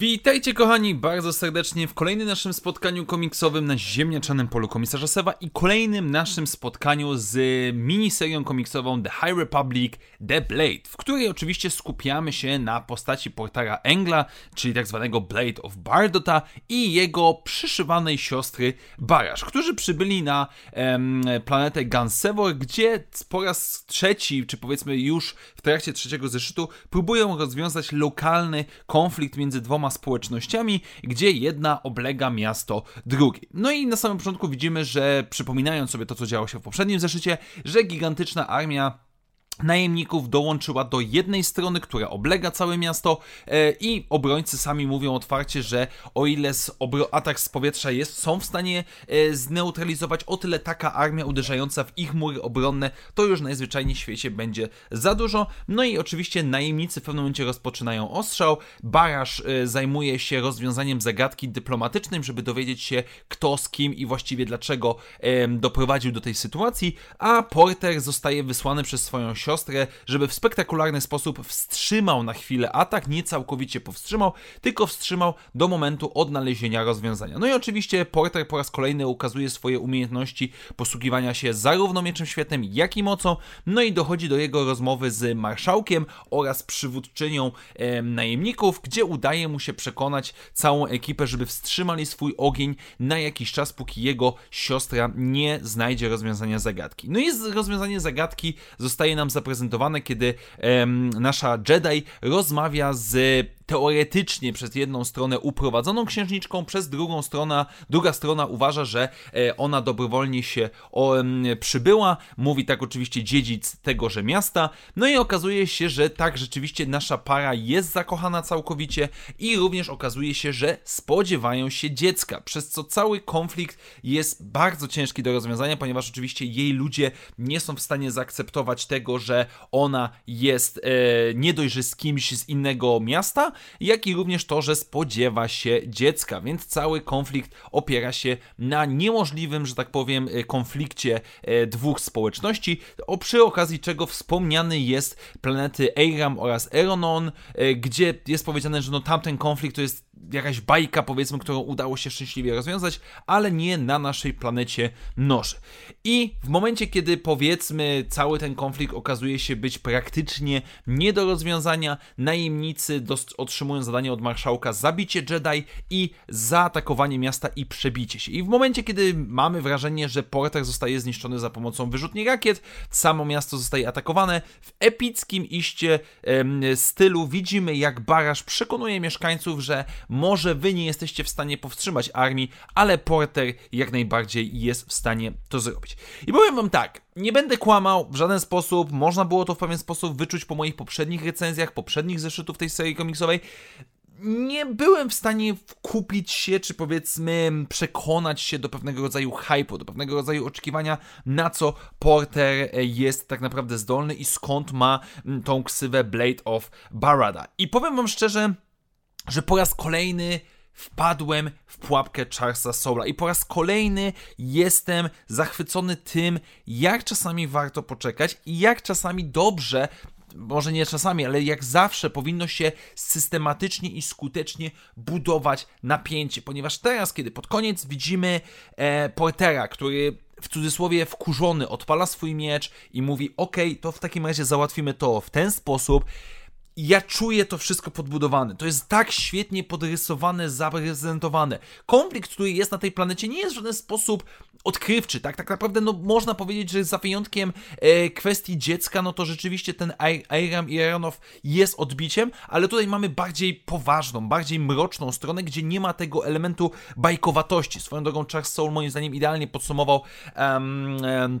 Witajcie kochani bardzo serdecznie w kolejnym naszym spotkaniu komiksowym na ziemniaczanym polu komisarza Sewa i kolejnym naszym spotkaniu z miniserią komiksową The High Republic The Blade, w której oczywiście skupiamy się na postaci portara Engla, czyli tak zwanego Blade of Bardota i jego przyszywanej siostry Barasz, którzy przybyli na em, planetę Gansevor, gdzie po raz trzeci, czy powiedzmy już w trakcie trzeciego zeszytu, próbują rozwiązać lokalny konflikt między dwoma społecznościami, gdzie jedna oblega miasto drugiej. No i na samym początku widzimy, że przypominając sobie to, co działo się w poprzednim zeszycie, że gigantyczna armia najemników dołączyła do jednej strony, która oblega całe miasto e, i obrońcy sami mówią otwarcie, że o ile z atak z powietrza jest, są w stanie e, zneutralizować, o tyle taka armia uderzająca w ich mury obronne, to już najzwyczajniej w świecie będzie za dużo. No i oczywiście najemnicy w pewnym momencie rozpoczynają ostrzał, Barasz e, zajmuje się rozwiązaniem zagadki dyplomatycznym, żeby dowiedzieć się kto z kim i właściwie dlaczego doprowadził do tej sytuacji, a Porter zostaje wysłany przez swoją siostrę siostrę, żeby w spektakularny sposób wstrzymał na chwilę atak, nie całkowicie powstrzymał, tylko wstrzymał do momentu odnalezienia rozwiązania. No i oczywiście Porter po raz kolejny ukazuje swoje umiejętności posługiwania się zarówno mieczem świetnym, jak i mocą, no i dochodzi do jego rozmowy z marszałkiem oraz przywódczynią e, najemników, gdzie udaje mu się przekonać całą ekipę, żeby wstrzymali swój ogień na jakiś czas, póki jego siostra nie znajdzie rozwiązania zagadki. No i rozwiązanie zagadki zostaje nam zaprezentowane, kiedy nasza Jedi rozmawia z teoretycznie przez jedną stronę uprowadzoną księżniczką, przez drugą stronę, druga strona uważa, że e, ona dobrowolnie się przybyła. Mówi tak oczywiście dziedzic tegoże miasta. No i okazuje się, że tak rzeczywiście nasza para jest zakochana całkowicie i również okazuje się, że spodziewają się dziecka, przez co cały konflikt jest bardzo ciężki do rozwiązania, ponieważ oczywiście jej ludzie nie są w stanie zaakceptować tego, że ona jest e, nie że z kimś z innego miasta, jak i również to, że spodziewa się dziecka, więc cały konflikt opiera się na niemożliwym, że tak powiem, e, konflikcie e, dwóch społeczności, o przy okazji czego wspomniany jest planety Eiram oraz Eronon, e, gdzie jest powiedziane, że no tamten konflikt to jest jakaś bajka, powiedzmy, którą udało się szczęśliwie rozwiązać, ale nie na naszej planecie Noż. I w momencie, kiedy powiedzmy cały ten konflikt okazuje się być praktycznie nie do rozwiązania, najemnicy otrzymują zadanie od marszałka zabicie Jedi i zaatakowanie miasta i przebicie się. I w momencie, kiedy mamy wrażenie, że Porter zostaje zniszczony za pomocą wyrzutni rakiet, samo miasto zostaje atakowane, w epickim iście em, stylu widzimy, jak Barasz przekonuje mieszkańców, że może wy nie jesteście w stanie powstrzymać armii, ale Porter jak najbardziej jest w stanie to zrobić. I powiem wam tak, nie będę kłamał w żaden sposób, można było to w pewien sposób wyczuć po moich poprzednich recenzjach, poprzednich zeszytów tej serii komiksowej nie byłem w stanie kupić się, czy powiedzmy przekonać się do pewnego rodzaju hypu, do pewnego rodzaju oczekiwania, na co Porter jest tak naprawdę zdolny i skąd ma tą ksywę Blade of Barada. I powiem wam szczerze, że po raz kolejny wpadłem w pułapkę Charlesa Soula i po raz kolejny jestem zachwycony tym, jak czasami warto poczekać i jak czasami dobrze może nie czasami, ale jak zawsze powinno się systematycznie i skutecznie budować napięcie, ponieważ teraz, kiedy pod koniec widzimy e, Portera, który w cudzysłowie wkurzony odpala swój miecz i mówi: OK, to w takim razie załatwimy to w ten sposób ja czuję to wszystko podbudowane. To jest tak świetnie podrysowane, zaprezentowane. Konflikt, który jest na tej planecie, nie jest w żaden sposób odkrywczy, tak? Tak naprawdę no, można powiedzieć, że za wyjątkiem e, kwestii dziecka, no to rzeczywiście ten Airam i Aeronow jest odbiciem, ale tutaj mamy bardziej poważną, bardziej mroczną stronę, gdzie nie ma tego elementu bajkowatości. Swoją drogą Charles Soul moim zdaniem idealnie podsumował um, um,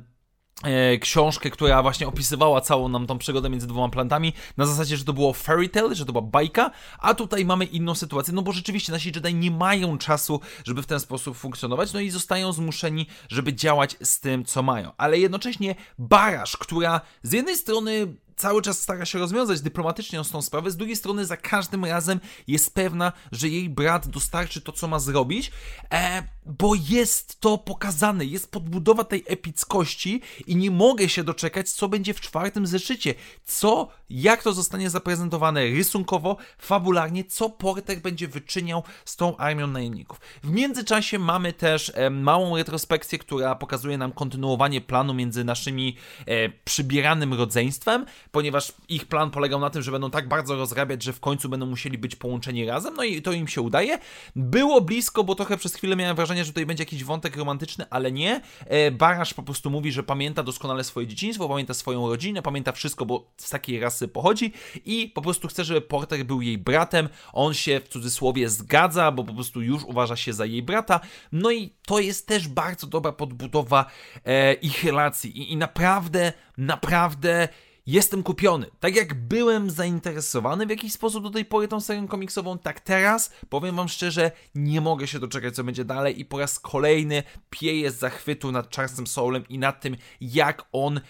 książkę, która właśnie opisywała całą nam tą przygodę między dwoma plantami, na zasadzie, że to było fairy tale, że to była bajka, a tutaj mamy inną sytuację, no bo rzeczywiście nasi Jedi nie mają czasu, żeby w ten sposób funkcjonować, no i zostają zmuszeni, żeby działać z tym, co mają. Ale jednocześnie Barasz, która z jednej strony cały czas stara się rozwiązać dyplomatycznie tą sprawę, z drugiej strony za każdym razem jest pewna, że jej brat dostarczy to, co ma zrobić, e, bo jest to pokazane, jest podbudowa tej epickości i nie mogę się doczekać, co będzie w czwartym zeszycie. Co, jak to zostanie zaprezentowane rysunkowo, fabularnie, co Porter będzie wyczyniał z tą armią najemników. W międzyczasie mamy też e, małą retrospekcję, która pokazuje nam kontynuowanie planu między naszymi e, przybieranym rodzeństwem, ponieważ ich plan polegał na tym, że będą tak bardzo rozrabiać, że w końcu będą musieli być połączeni razem, no i to im się udaje. Było blisko, bo trochę przez chwilę miałem wrażenie, że tutaj będzie jakiś wątek romantyczny, ale nie. E, Barasz po prostu mówi, że pamięta doskonale swoje dzieciństwo, pamięta swoją rodzinę, pamięta wszystko, bo z takiej rasy pochodzi i po prostu chce, żeby Porter był jej bratem. On się w cudzysłowie zgadza, bo po prostu już uważa się za jej brata. No i to jest też bardzo dobra podbudowa e, ich relacji I, i naprawdę, naprawdę jestem kupiony. Tak jak byłem zainteresowany w jakiś sposób do tej pory tą serią komiksową, tak teraz powiem wam szczerze, nie mogę się doczekać, co będzie dalej i po raz kolejny pieję z zachwytu nad Charlesem Soulem i nad tym, jak on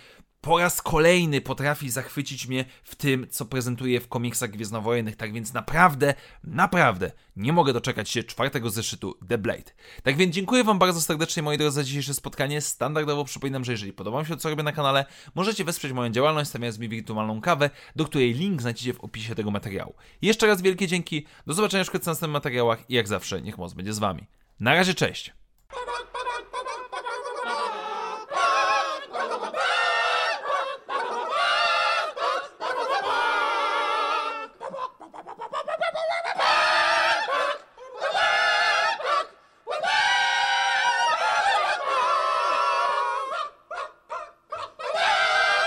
po raz kolejny potrafi zachwycić mnie w tym, co prezentuje w komiksach gwiezdnowojennych, tak więc naprawdę, naprawdę nie mogę doczekać się czwartego zeszytu The Blade. Tak więc dziękuję Wam bardzo serdecznie, moi drodzy, za dzisiejsze spotkanie. Standardowo przypominam, że jeżeli podoba Wam się to, co robię na kanale, możecie wesprzeć moją działalność, stawiając mi wirtualną kawę, do której link znajdziecie w opisie tego materiału. Jeszcze raz wielkie dzięki, do zobaczenia w następnych materiałach i jak zawsze, niech moc będzie z Wami. Na razie, cześć!